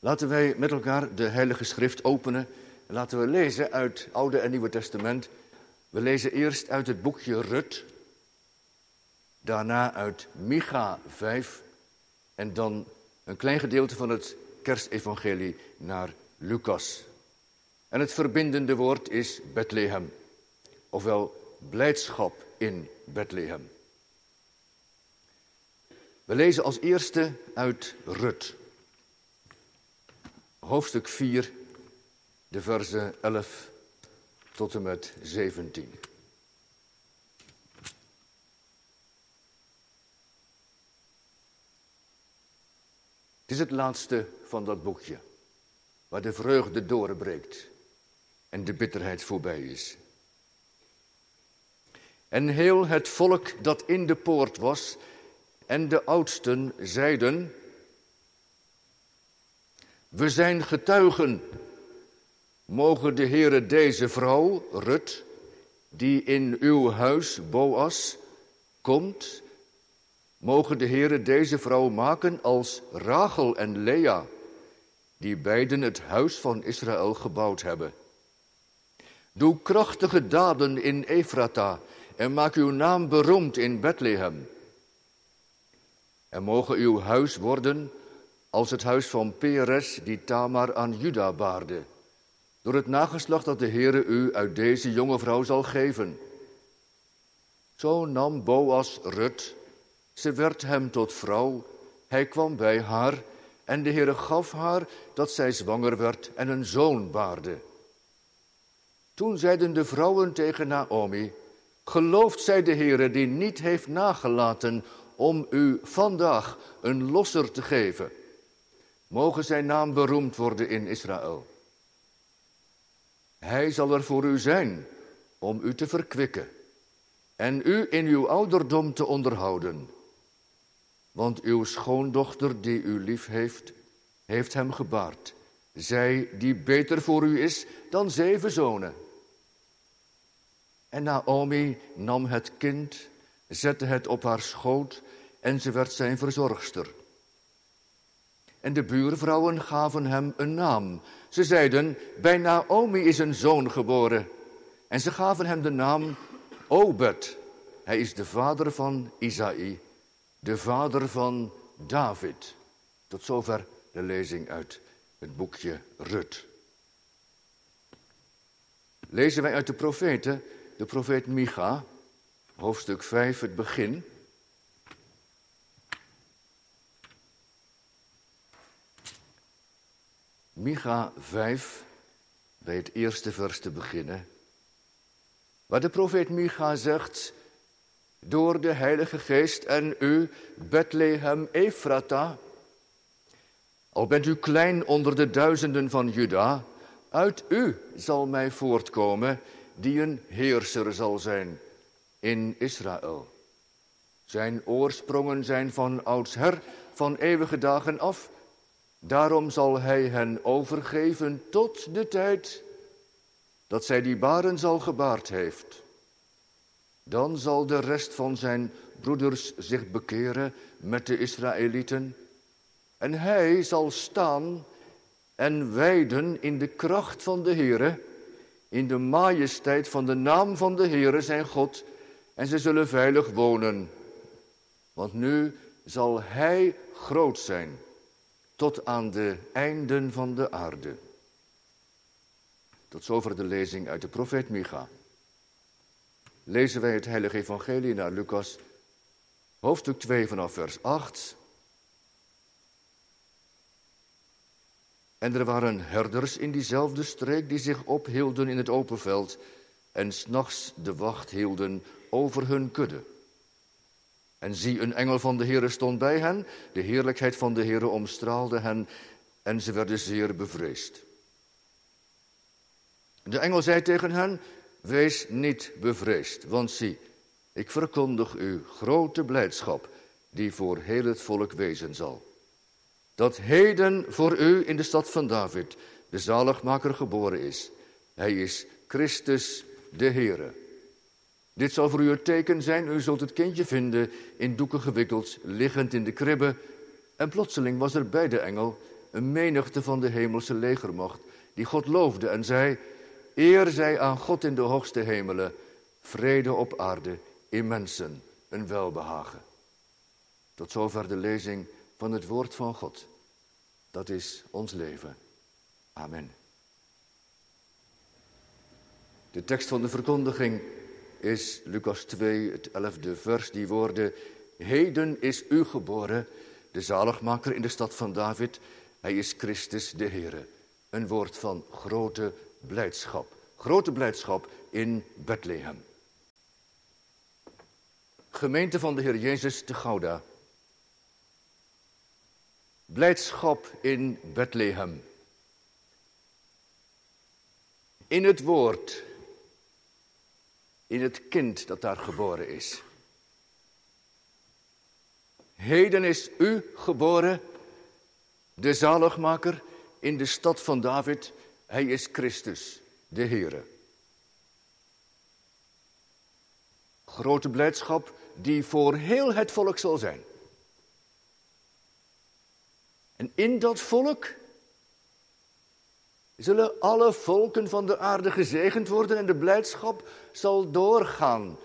Laten wij met elkaar de Heilige Schrift openen. Laten we lezen uit Oude en Nieuwe Testament. We lezen eerst uit het boekje Rut. Daarna uit Micha 5. En dan een klein gedeelte van het kerstevangelie naar Lucas. En het verbindende woord is Bethlehem. Ofwel blijdschap in Bethlehem. We lezen als eerste uit Rut. Hoofdstuk 4, de versen 11 tot en met 17. Het is het laatste van dat boekje, waar de vreugde doorbreekt en de bitterheid voorbij is. En heel het volk dat in de poort was en de oudsten zeiden, we zijn getuigen, mogen de Heere deze vrouw, Rut, die in uw huis, Boas, komt, mogen de Heere deze vrouw maken als Rachel en Lea, die beiden het huis van Israël gebouwd hebben. Doe krachtige daden in Efrata en maak uw naam beroemd in Bethlehem. En mogen uw huis worden als het huis van Peres die Tamar aan Juda baarde, door het nageslacht dat de Heere u uit deze jonge vrouw zal geven. Zo nam Boas Rut, ze werd hem tot vrouw, hij kwam bij haar en de Heere gaf haar dat zij zwanger werd en een zoon baarde. Toen zeiden de vrouwen tegen Naomi, gelooft zij de Heere die niet heeft nagelaten om u vandaag een losser te geven. Mogen zijn naam beroemd worden in Israël. Hij zal er voor u zijn om u te verkwikken en u in uw ouderdom te onderhouden. Want uw schoondochter die u lief heeft, heeft hem gebaard. Zij die beter voor u is dan zeven zonen. En Naomi nam het kind, zette het op haar schoot en ze werd zijn verzorgster. En de buurvrouwen gaven hem een naam. Ze zeiden, bij Naomi is een zoon geboren. En ze gaven hem de naam Obed. Hij is de vader van Isaï, de vader van David. Tot zover de lezing uit het boekje Rut. Lezen wij uit de profeten, de profeet Micha, hoofdstuk 5, het begin. Micha 5, bij het eerste vers te beginnen. Waar de profeet Micha zegt, door de Heilige Geest en u, Bethlehem Ephrata, al bent u klein onder de duizenden van Juda, uit u zal mij voortkomen, die een heerser zal zijn in Israël. Zijn oorsprongen zijn van oudsher, van eeuwige dagen af, Daarom zal hij hen overgeven tot de tijd dat zij die baren zal gebaard heeft. Dan zal de rest van zijn broeders zich bekeren met de Israëlieten. En hij zal staan en wijden in de kracht van de Heere, in de majesteit van de naam van de Heere zijn God, en ze zullen veilig wonen. Want nu zal hij groot zijn tot aan de einden van de aarde. Tot zover de lezing uit de profeet Micha. Lezen wij het heilige evangelie naar Lucas, hoofdstuk 2 vanaf vers 8. En er waren herders in diezelfde streek die zich ophielden in het open veld en s'nachts de wacht hielden over hun kudde. En zie, een engel van de Heere stond bij hen, de heerlijkheid van de Heere omstraalde hen en ze werden zeer bevreesd. De engel zei tegen hen, wees niet bevreesd, want zie, ik verkondig u grote blijdschap die voor heel het volk wezen zal. Dat heden voor u in de stad van David de zaligmaker geboren is. Hij is Christus de Heere. Dit zal voor u het teken zijn, u zult het kindje vinden in doeken gewikkeld, liggend in de kribbe. En plotseling was er bij de engel een menigte van de hemelse legermacht, die God loofde en zei, eer zij aan God in de hoogste hemelen, vrede op aarde, in mensen, een welbehagen. Tot zover de lezing van het woord van God. Dat is ons leven. Amen. De tekst van de verkondiging is Lucas 2, het elfde vers, die woorden, Heden is u geboren, de zaligmaker in de stad van David, hij is Christus de Heere. Een woord van grote blijdschap, grote blijdschap in Bethlehem. Gemeente van de Heer Jezus te Gouda. Blijdschap in Bethlehem. In het woord, in het kind dat daar geboren is. Heden is u geboren, de zaligmaker in de stad van David. Hij is Christus, de Heere. Grote blijdschap die voor heel het volk zal zijn. En in dat volk zullen alle volken van de aarde gezegend worden en de blijdschap zal doorgaan.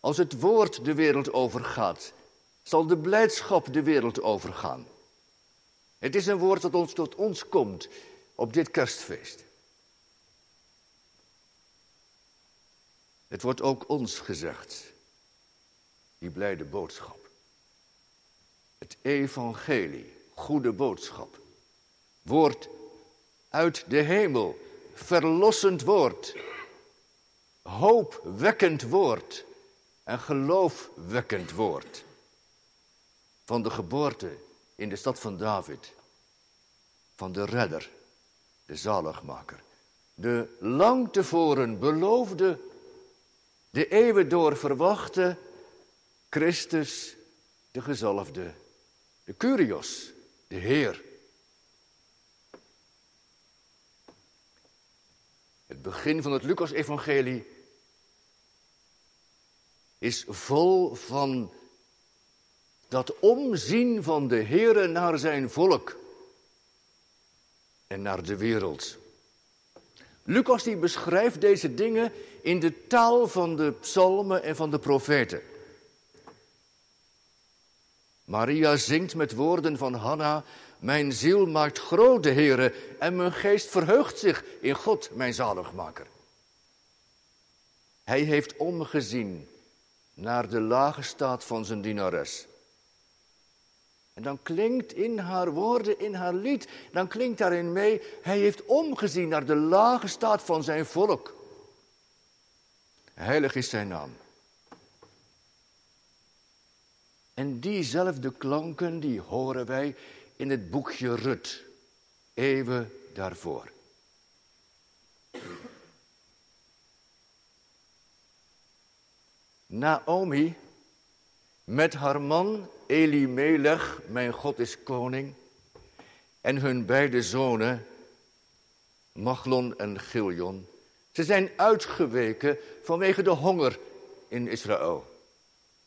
Als het woord de wereld overgaat, zal de blijdschap de wereld overgaan. Het is een woord dat ons tot ons komt op dit kerstfeest. Het wordt ook ons gezegd, die blijde boodschap. Het evangelie, goede boodschap. Woord uit de hemel, verlossend woord. Hoopwekkend woord en geloofwekkend woord. Van de geboorte in de stad van David. Van de redder, de zaligmaker. De lang tevoren beloofde, de eeuwen door verwachte Christus, de gezalfde, de Curios, de Heer. Het begin van het Lucas-evangelie is vol van dat omzien van de Heere naar zijn volk en naar de wereld. Lucas die beschrijft deze dingen in de taal van de psalmen en van de profeten. Maria zingt met woorden van Hanna, mijn ziel maakt grote Heere en mijn geest verheugt zich in God, mijn zaligmaker. Hij heeft omgezien naar de lage staat van zijn dienares. En dan klinkt in haar woorden, in haar lied, dan klinkt daarin mee, hij heeft omgezien naar de lage staat van zijn volk. Heilig is zijn naam. En diezelfde klanken, die horen wij in het boekje Rut, eeuwen daarvoor. Naomi met haar man Elimelech, mijn God is koning, en hun beide zonen, Machlon en Giljon. Ze zijn uitgeweken vanwege de honger in Israël.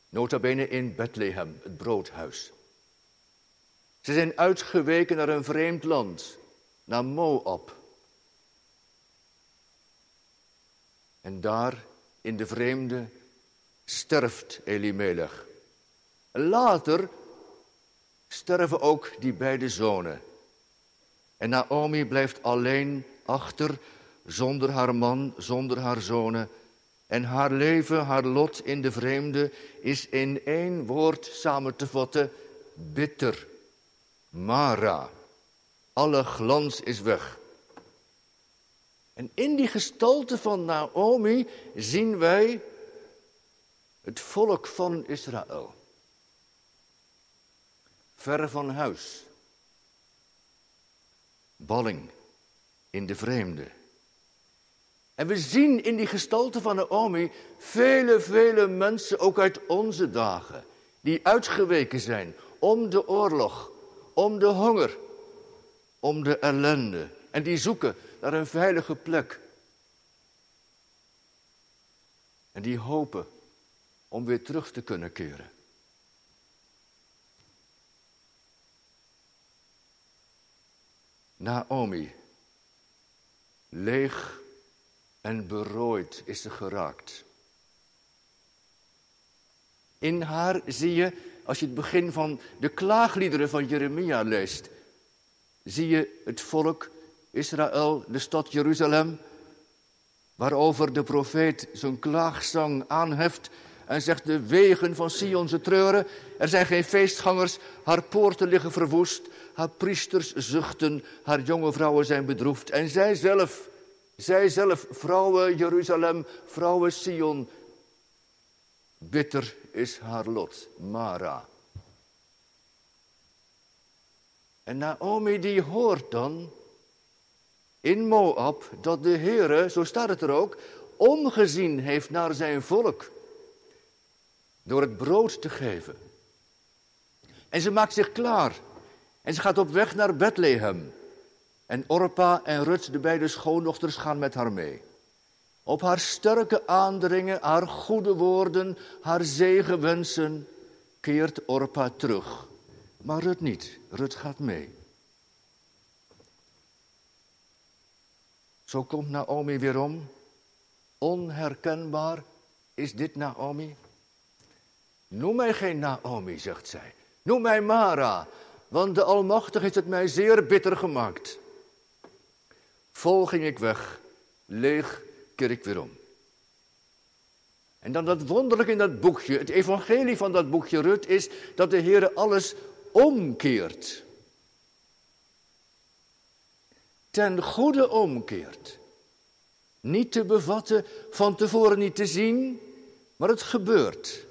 Nota bene in Bethlehem, het broodhuis. Ze zijn uitgeweken naar een vreemd land, naar Moab. En daar in de vreemde sterft Elimelech. Later sterven ook die beide zonen. En Naomi blijft alleen achter, zonder haar man, zonder haar zonen. En haar leven, haar lot in de vreemde is in één woord samen te vatten: bitter. Mara. Alle glans is weg. En in die gestalte van Naomi zien wij het volk van Israël. Ver van huis. Balling in de vreemde. En we zien in die gestalte van Naomi vele, vele mensen, ook uit onze dagen, die uitgeweken zijn om de oorlog, om de honger, om de ellende. En die zoeken naar een veilige plek. En die hopen om weer terug te kunnen keren. Naomi. Leeg en berooid is ze geraakt. In haar zie je, als je het begin van de klaagliederen van Jeremia leest, zie je het volk Israël, de stad Jeruzalem, waarover de profeet zijn klaagzang aanheft en zegt de wegen van Sion ze treuren. Er zijn geen feestgangers, haar poorten liggen verwoest, haar priesters zuchten, haar jonge vrouwen zijn bedroefd. En zij zelf, zij zelf, vrouwen Jeruzalem, vrouwen Sion, bitter is haar lot, Mara. En Naomi die hoort dan in Moab dat de Heere, zo staat het er ook, omgezien heeft naar zijn volk door het brood te geven. En ze maakt zich klaar en ze gaat op weg naar Bethlehem. En Orpa en Rut, de beide schoondochters, gaan met haar mee. Op haar sterke aandringen, haar goede woorden, haar zegenwensen, keert Orpa terug. Maar Rut niet, Rut gaat mee. Zo komt Naomi weer om. Onherkenbaar is dit Naomi. Noem mij geen Naomi, zegt zij. Noem mij Mara, want de Almachtige heeft het mij zeer bitter gemaakt. Vol ging ik weg, leeg keer ik weer om. En dan dat wonderlijk in dat boekje, het evangelie van dat boekje Rut, is dat de Heer alles omkeert. Ten goede omkeert. Niet te bevatten, van tevoren niet te zien, maar het gebeurt.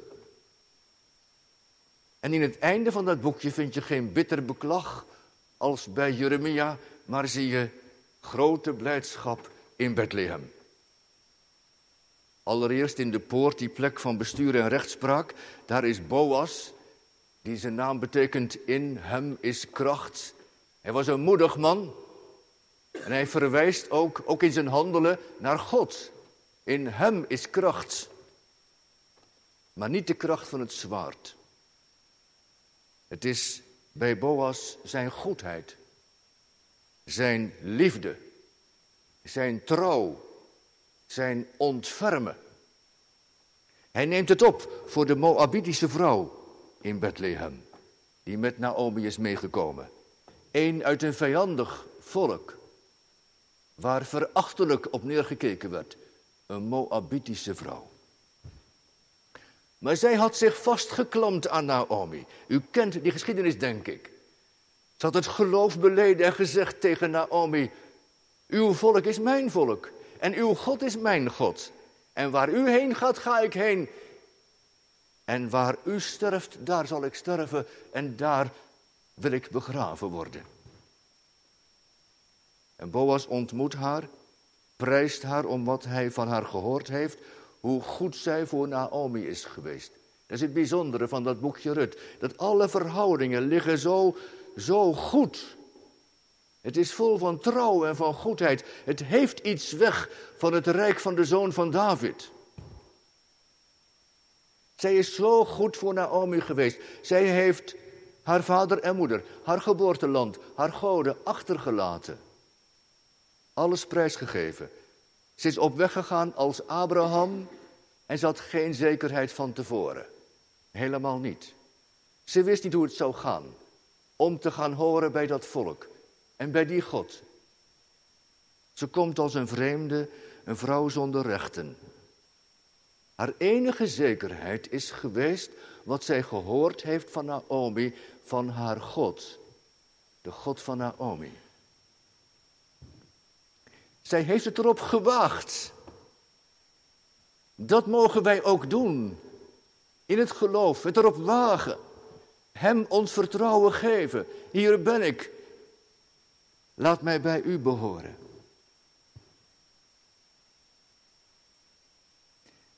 En in het einde van dat boekje vind je geen bitter beklag als bij Jeremia, maar zie je grote blijdschap in Bethlehem. Allereerst in de poort, die plek van bestuur en rechtspraak, daar is Boas, die zijn naam betekent in hem is kracht. Hij was een moedig man en hij verwijst ook, ook in zijn handelen naar God. In hem is kracht, maar niet de kracht van het zwaard. Het is bij Boas zijn goedheid, zijn liefde, zijn trouw, zijn ontfermen. Hij neemt het op voor de Moabitische vrouw in Bethlehem, die met Naomi is meegekomen. Een uit een vijandig volk, waar verachtelijk op neergekeken werd. Een Moabitische vrouw. Maar zij had zich vastgeklampt aan Naomi. U kent die geschiedenis, denk ik. Ze had het geloof beleden en gezegd tegen Naomi: Uw volk is mijn volk en uw God is mijn God. En waar u heen gaat, ga ik heen. En waar u sterft, daar zal ik sterven en daar wil ik begraven worden. En Boas ontmoet haar, prijst haar om wat hij van haar gehoord heeft, hoe goed zij voor Naomi is geweest. Dat is het bijzondere van dat boekje Rut. Dat alle verhoudingen liggen zo, zo goed. Het is vol van trouw en van goedheid. Het heeft iets weg van het rijk van de zoon van David. Zij is zo goed voor Naomi geweest. Zij heeft haar vader en moeder, haar geboorteland, haar goden achtergelaten. Alles prijsgegeven. Ze is op weg gegaan als Abraham en ze had geen zekerheid van tevoren. Helemaal niet. Ze wist niet hoe het zou gaan om te gaan horen bij dat volk en bij die God. Ze komt als een vreemde, een vrouw zonder rechten. Haar enige zekerheid is geweest wat zij gehoord heeft van Naomi, van haar God, de God van Naomi. Zij heeft het erop gewaagd. Dat mogen wij ook doen. In het geloof, het erop wagen. Hem ons vertrouwen geven. Hier ben ik. Laat mij bij u behoren.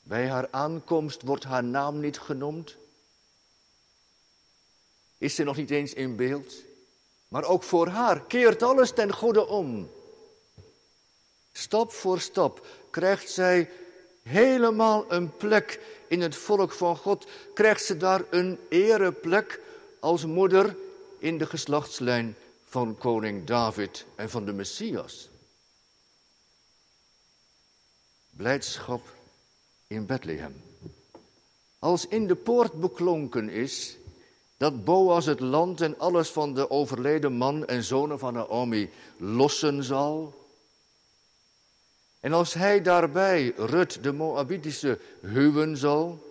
Bij haar aankomst wordt haar naam niet genoemd. Is ze nog niet eens in beeld. Maar ook voor haar keert alles ten goede om. Stap voor stap krijgt zij helemaal een plek in het volk van God. Krijgt ze daar een ereplek als moeder in de geslachtslijn van koning David en van de Messias. Blijdschap in Bethlehem. Als in de poort beklonken is dat Boas het land en alles van de overleden man en zonen van Naomi lossen zal. En als hij daarbij Rut de Moabitische huwen zal,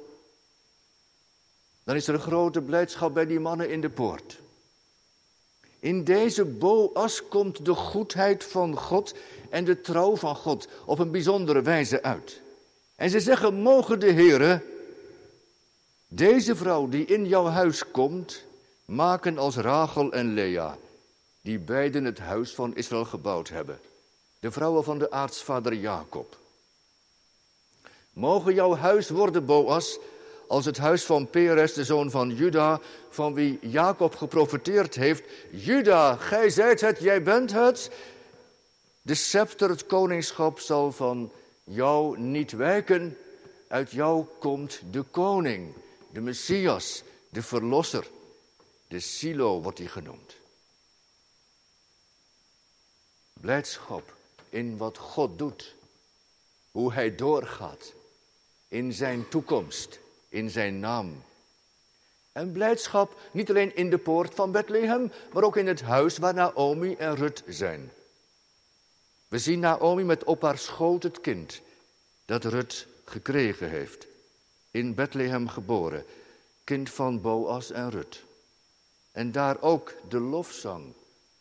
dan is er grote blijdschap bij die mannen in de poort. In deze Boas komt de goedheid van God en de trouw van God op een bijzondere wijze uit. En ze zeggen, mogen de Heere deze vrouw die in jouw huis komt, maken als Rachel en Lea, die beiden het huis van Israël gebouwd hebben. De vrouwen van de aartsvader Jacob. Mogen jouw huis worden, Boas, als het huis van Peres, de zoon van Juda, van wie Jacob geprofeteerd heeft. Juda, gij zijt het, jij bent het. De scepter, het koningschap, zal van jou niet wijken. Uit jou komt de koning, de Messias, de Verlosser. De Silo wordt hij genoemd. Blijdschap in wat God doet. Hoe hij doorgaat in zijn toekomst, in zijn naam. En blijdschap niet alleen in de poort van Bethlehem, maar ook in het huis waar Naomi en Rut zijn. We zien Naomi met op haar schoot het kind dat Rut gekregen heeft. In Bethlehem geboren, kind van Boas en Rut. En daar ook de lofzang.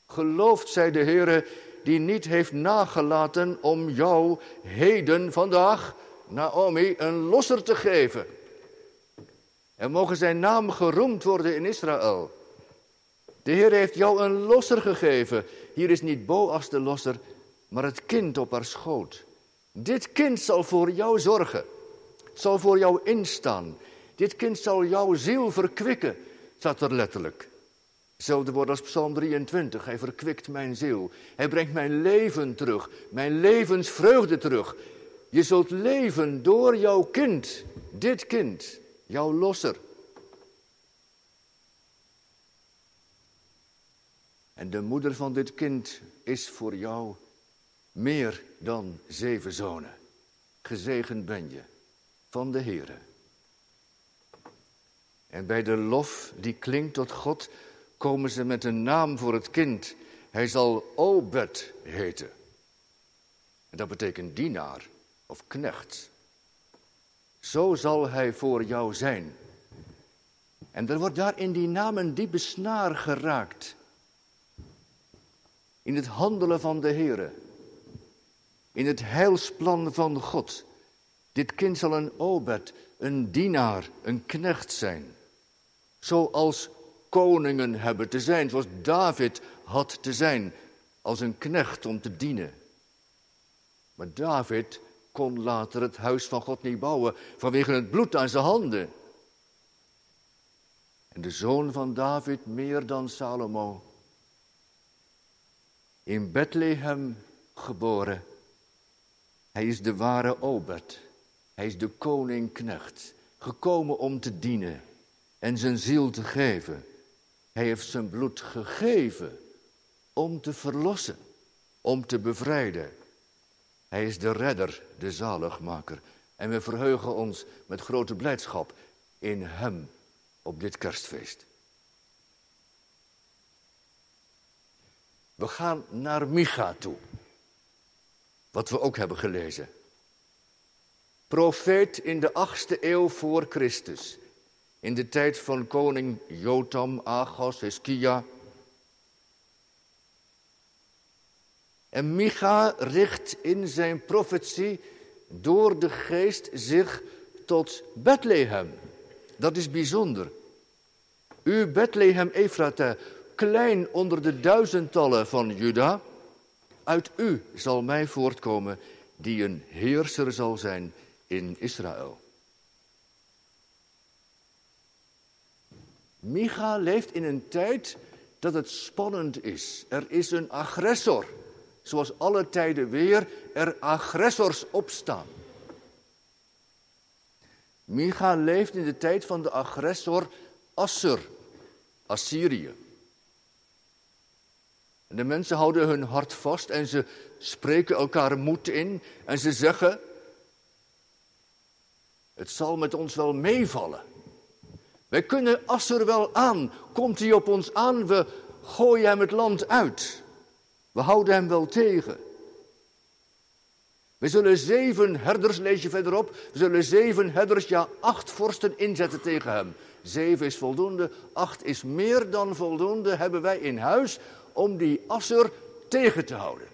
Geloofd zij de Heere die niet heeft nagelaten om jou heden, vandaag, Naomi, een losser te geven. En mogen zijn naam geroemd worden in Israël. De Heer heeft jou een losser gegeven. Hier is niet Boas de losser, maar het kind op haar schoot. Dit kind zal voor jou zorgen, zal voor jou instaan. Dit kind zal jouw ziel verkwikken, staat er letterlijk. Hetzelfde woord als Psalm 23. Hij verkwikt mijn ziel. Hij brengt mijn leven terug, mijn levensvreugde terug. Je zult leven door jouw kind, dit kind, jouw losser. En de moeder van dit kind is voor jou meer dan zeven zonen. Gezegend ben je van de Heere. En bij de lof die klinkt tot God, komen ze met een naam voor het kind. Hij zal Obed heten. En dat betekent dienaar of knecht. Zo zal hij voor jou zijn. En er wordt daar in die naam een diepe snaar geraakt. In het handelen van de Heere. In het heilsplan van God. Dit kind zal een obed, een dienaar, een knecht zijn. Zoals koningen hebben te zijn, zoals David had te zijn, als een knecht om te dienen. Maar David kon later het huis van God niet bouwen vanwege het bloed aan zijn handen. En de zoon van David meer dan Salomo. In Bethlehem geboren. Hij is de ware Obed. Hij is de koning-knecht. Gekomen om te dienen en zijn ziel te geven. Hij heeft zijn bloed gegeven om te verlossen, om te bevrijden. Hij is de redder, de zaligmaker. En we verheugen ons met grote blijdschap in Hem op dit kerstfeest. We gaan naar Micha toe. Wat we ook hebben gelezen. Profeet in de achtste eeuw voor Christus. In de tijd van koning Jotam, Agos, Heskia. En Micha richt in zijn profetie door de geest zich tot Bethlehem. Dat is bijzonder. U Bethlehem Efrata, klein onder de duizendtallen van Juda, uit u zal mij voortkomen die een heerser zal zijn in Israël. Micha leeft in een tijd dat het spannend is. Er is een agressor. Zoals alle tijden weer er agressors opstaan. Micha leeft in de tijd van de agressor Assur, Assyrië. En de mensen houden hun hart vast en ze spreken elkaar moed in en ze zeggen, het zal met ons wel meevallen. Wij kunnen Asser wel aan. Komt hij op ons aan, we gooien hem het land uit. We houden hem wel tegen. We zullen zeven herders, lees je verderop, we zullen zeven herders, ja acht vorsten inzetten tegen hem. Zeven is voldoende, acht is meer dan voldoende, hebben wij in huis om die Asser tegen te houden.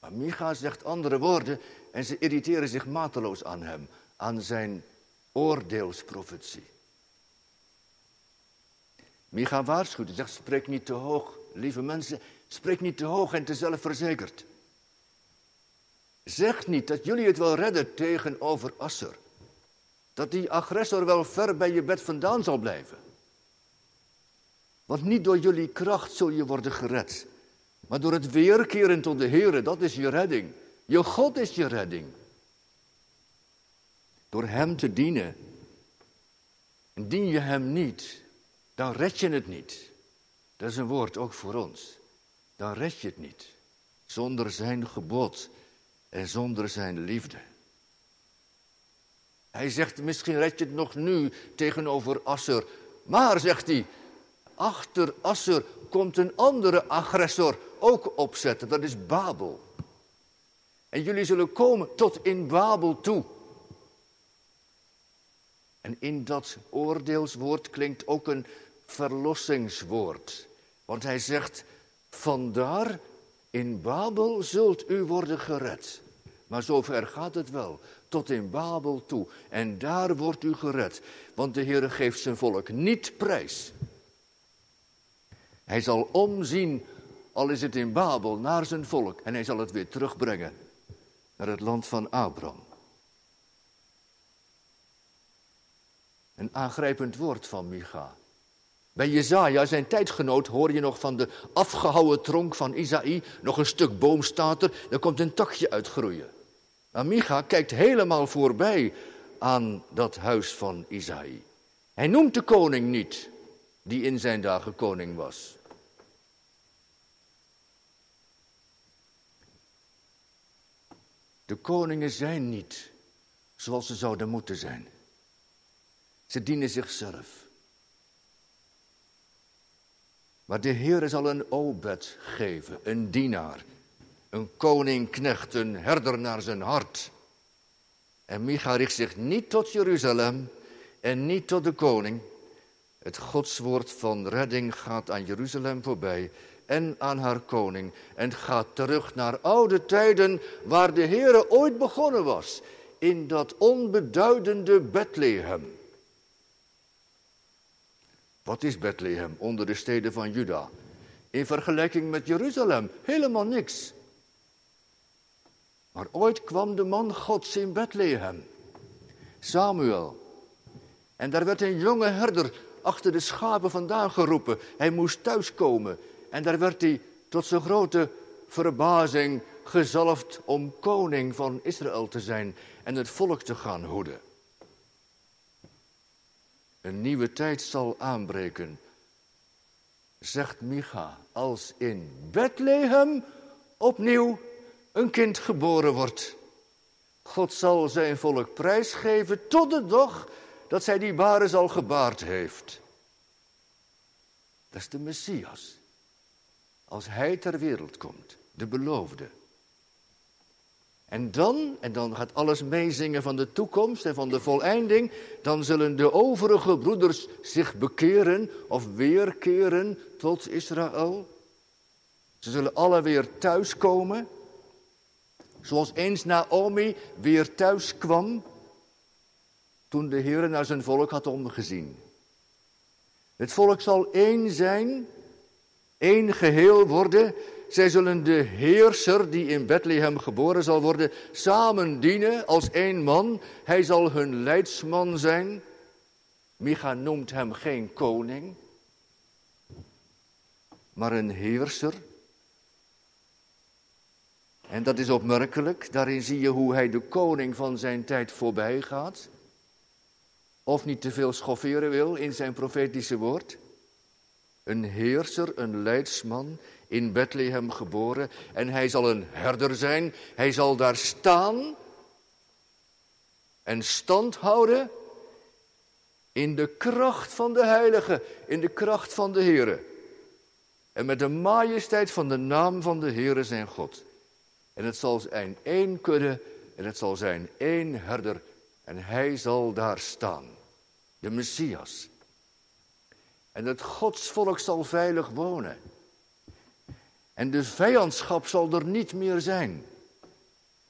Maar Micha zegt andere woorden en ze irriteren zich mateloos aan hem, aan zijn oordeelsprofetie. Micha waarschuwt en zegt, spreek niet te hoog, lieve mensen, spreek niet te hoog en te zelfverzekerd. Zeg niet dat jullie het wel redden tegenover Asser. Dat die agressor wel ver bij je bed vandaan zal blijven. Want niet door jullie kracht zul je worden gered. Maar door het weerkeren tot de Heer, dat is je redding. Je God is je redding. Door Hem te dienen. En dien je Hem niet, dan red je het niet. Dat is een woord ook voor ons. Dan red je het niet. Zonder Zijn gebod en zonder Zijn liefde. Hij zegt, misschien red je het nog nu tegenover Asser. Maar, zegt hij, achter Asser komt een andere agressor ook opzetten. Dat is Babel. En jullie zullen komen tot in Babel toe. En in dat oordeelswoord klinkt ook een verlossingswoord. Want hij zegt, vandaar in Babel zult u worden gered. Maar zover gaat het wel, tot in Babel toe. En daar wordt u gered, want de Heer geeft zijn volk niet prijs. Hij zal omzien, al is het in Babel, naar zijn volk. En hij zal het weer terugbrengen naar het land van Abraham. Een aangrijpend woord van Micha. Bij Jezaja, zijn tijdgenoot, hoor je nog van de afgehouwen tronk van Isaïe. Nog een stuk boom staat er, er komt een takje uitgroeien. Maar Micha kijkt helemaal voorbij aan dat huis van Isaïe. Hij noemt de koning niet, die in zijn dagen koning was. De koningen zijn niet zoals ze zouden moeten zijn. Ze dienen zichzelf. Maar de Heer zal een obed geven, een dienaar, een koning-knecht, een herder naar zijn hart. En Micha richt zich niet tot Jeruzalem en niet tot de koning. Het godswoord van redding gaat aan Jeruzalem voorbij en aan haar koning en gaat terug naar oude tijden waar de Heere ooit begonnen was, in dat onbeduidende Bethlehem. Wat is Bethlehem onder de steden van Juda? In vergelijking met Jeruzalem helemaal niks. Maar ooit kwam de man Gods in Bethlehem, Samuel. En daar werd een jonge herder achter de schapen vandaan geroepen. Hij moest thuiskomen. En daar werd hij tot zijn grote verbazing gezalfd om koning van Israël te zijn en het volk te gaan hoeden. Een nieuwe tijd zal aanbreken, zegt Micha, als in Bethlehem opnieuw een kind geboren wordt. God zal zijn volk prijsgeven tot de dag dat zij die baren zal gebaard heeft. Dat is de Messias. Als hij ter wereld komt, de beloofde. En dan, en dan gaat alles meezingen van de toekomst en van de voleinding, dan zullen de overige broeders zich bekeren of weerkeren tot Israël. Ze zullen alle weer thuiskomen, zoals eens Naomi weer thuis kwam toen de Heer naar zijn volk had omgezien. Het volk zal één zijn, één geheel worden zij zullen de heerser die in Bethlehem geboren zal worden, samen dienen als één man. Hij zal hun leidsman zijn. Micha noemt hem geen koning, maar een heerser. En dat is opmerkelijk. Daarin zie je hoe hij de koning van zijn tijd voorbij gaat. Of niet te veel schofferen wil in zijn profetische woord. een heerser, een leidsman in Bethlehem geboren. En hij zal een herder zijn. Hij zal daar staan en stand houden in de kracht van de Heilige, in de kracht van de Heere. En met de majesteit van de naam van de Heere zijn God. En het zal zijn één kudde en het zal zijn één herder en hij zal daar staan. De Messias. En het godsvolk zal veilig wonen. En de vijandschap zal er niet meer zijn.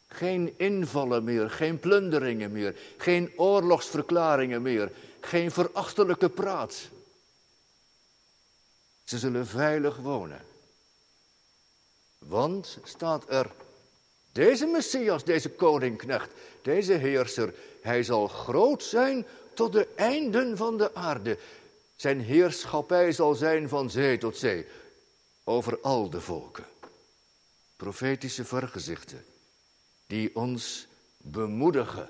Geen invallen meer, geen plunderingen meer, geen oorlogsverklaringen meer, geen verachtelijke praat. Ze zullen veilig wonen. Want, staat er, deze Messias, deze koningknecht, deze heerser, hij zal groot zijn tot de einden van de aarde. Zijn heerschappij zal zijn van zee tot zee, over al de volken. Profetische vergezichten die ons bemoedigen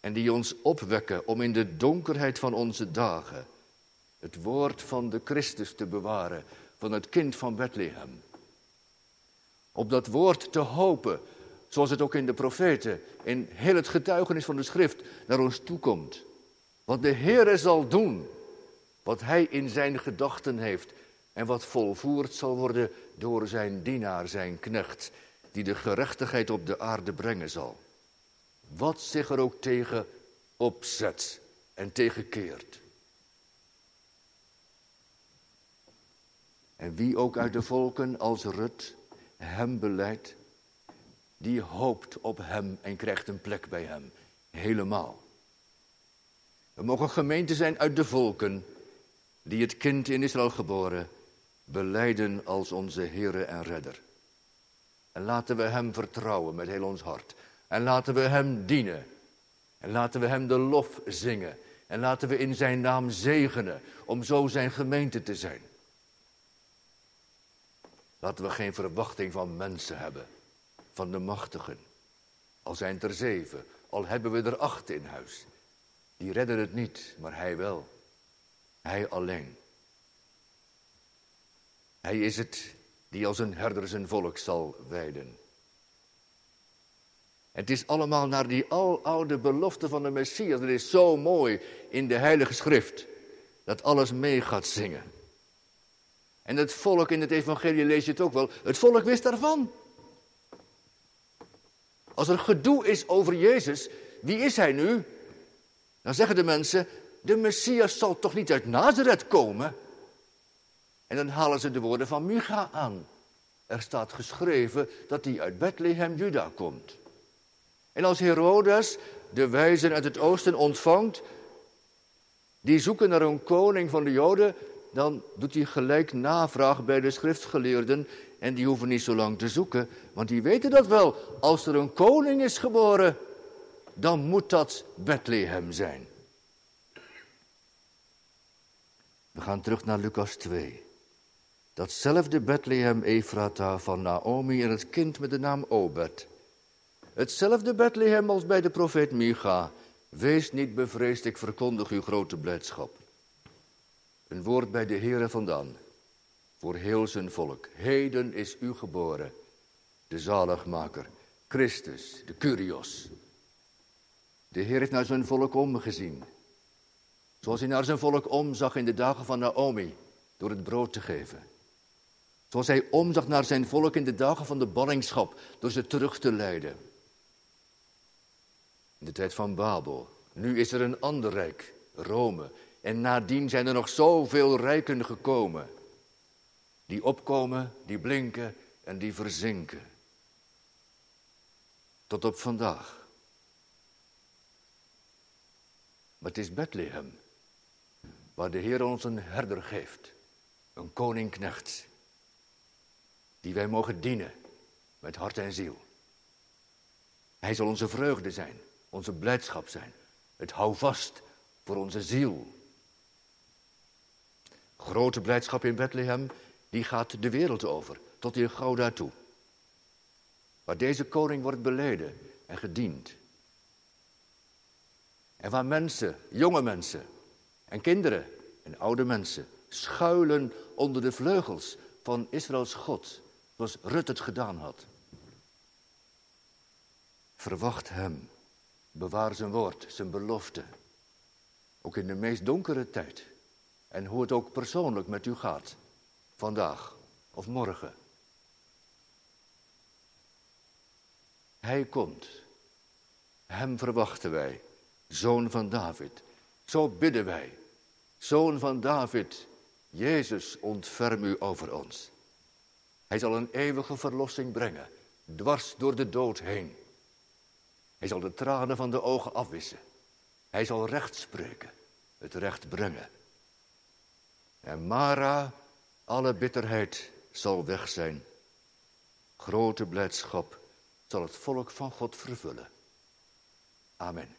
en die ons opwekken om in de donkerheid van onze dagen het woord van de Christus te bewaren, van het kind van Bethlehem. Op dat woord te hopen, zoals het ook in de profeten, in heel het getuigenis van de schrift naar ons toekomt. Wat de Heere zal doen, wat Hij in zijn gedachten heeft en wat volvoerd zal worden door zijn dienaar, zijn knecht, die de gerechtigheid op de aarde brengen zal. Wat zich er ook tegen opzet en tegenkeert. En wie ook uit de volken als Rut hem beleidt, die hoopt op hem en krijgt een plek bij hem. Helemaal. We mogen gemeente zijn uit de volken die het kind in Israël geboren beleiden als onze Heere en Redder. En laten we Hem vertrouwen met heel ons hart. En laten we Hem dienen. En laten we Hem de lof zingen. En laten we in Zijn naam zegenen om zo Zijn gemeente te zijn. Laten we geen verwachting van mensen hebben, van de machtigen. Al zijn er zeven, al hebben we er acht in huis. Die redden het niet, maar Hij wel. Hij alleen. Hij is het die als een herder zijn volk zal wijden. Het is allemaal naar die aloude belofte van de Messias. Dat is zo mooi in de Heilige Schrift. Dat alles mee gaat zingen. En het volk in het evangelie lees je het ook wel. Het volk wist daarvan. Als er gedoe is over Jezus, wie is hij nu? Dan zeggen de mensen, de Messias zal toch niet uit Nazareth komen? En dan halen ze de woorden van Micha aan. Er staat geschreven dat hij uit Bethlehem, Juda komt. En als Herodes de wijzen uit het oosten ontvangt, die zoeken naar een koning van de Joden, dan doet hij gelijk navraag bij de schriftgeleerden. En die hoeven niet zo lang te zoeken, want die weten dat wel. Als er een koning is geboren, dan moet dat Bethlehem zijn. We gaan terug naar Lucas 2. Datzelfde Bethlehem Efrata van Naomi en het kind met de naam Obed. Hetzelfde Bethlehem als bij de profeet Micha. Wees niet bevreesd, ik verkondig uw grote blijdschap. Een woord bij de Heere vandaan, voor heel zijn volk. Heden is u geboren, de zaligmaker, Christus, de Curios. De Heer heeft naar zijn volk omgezien. Zoals hij naar zijn volk omzag in de dagen van Naomi, door het brood te geven. Zoals hij omzag naar zijn volk in de dagen van de ballingschap, door ze terug te leiden. In de tijd van Babel. Nu is er een ander rijk, Rome. En nadien zijn er nog zoveel rijken gekomen. Die opkomen, die blinken en die verzinken. Tot op vandaag. Maar het is Bethlehem, waar de Heer ons een herder geeft, een koningknecht die wij mogen dienen met hart en ziel. Hij zal onze vreugde zijn, onze blijdschap zijn, het houvast voor onze ziel. Grote blijdschap in Bethlehem, die gaat de wereld over, tot in Gouda toe. Waar deze koning wordt beleden en gediend. En waar mensen, jonge mensen en kinderen en oude mensen schuilen onder de vleugels van Israëls God, zoals Rut het gedaan had. Verwacht Hem, bewaar zijn woord, zijn belofte, ook in de meest donkere tijd. En hoe het ook persoonlijk met u gaat, vandaag of morgen. Hij komt. Hem verwachten wij, zoon van David. Zo bidden wij, zoon van David, Jezus, ontferm u over ons. Hij zal een eeuwige verlossing brengen, dwars door de dood heen. Hij zal de tranen van de ogen afwissen. Hij zal recht spreken, het recht brengen. En Mara, alle bitterheid zal weg zijn. Grote blijdschap zal het volk van God vervullen. Amen.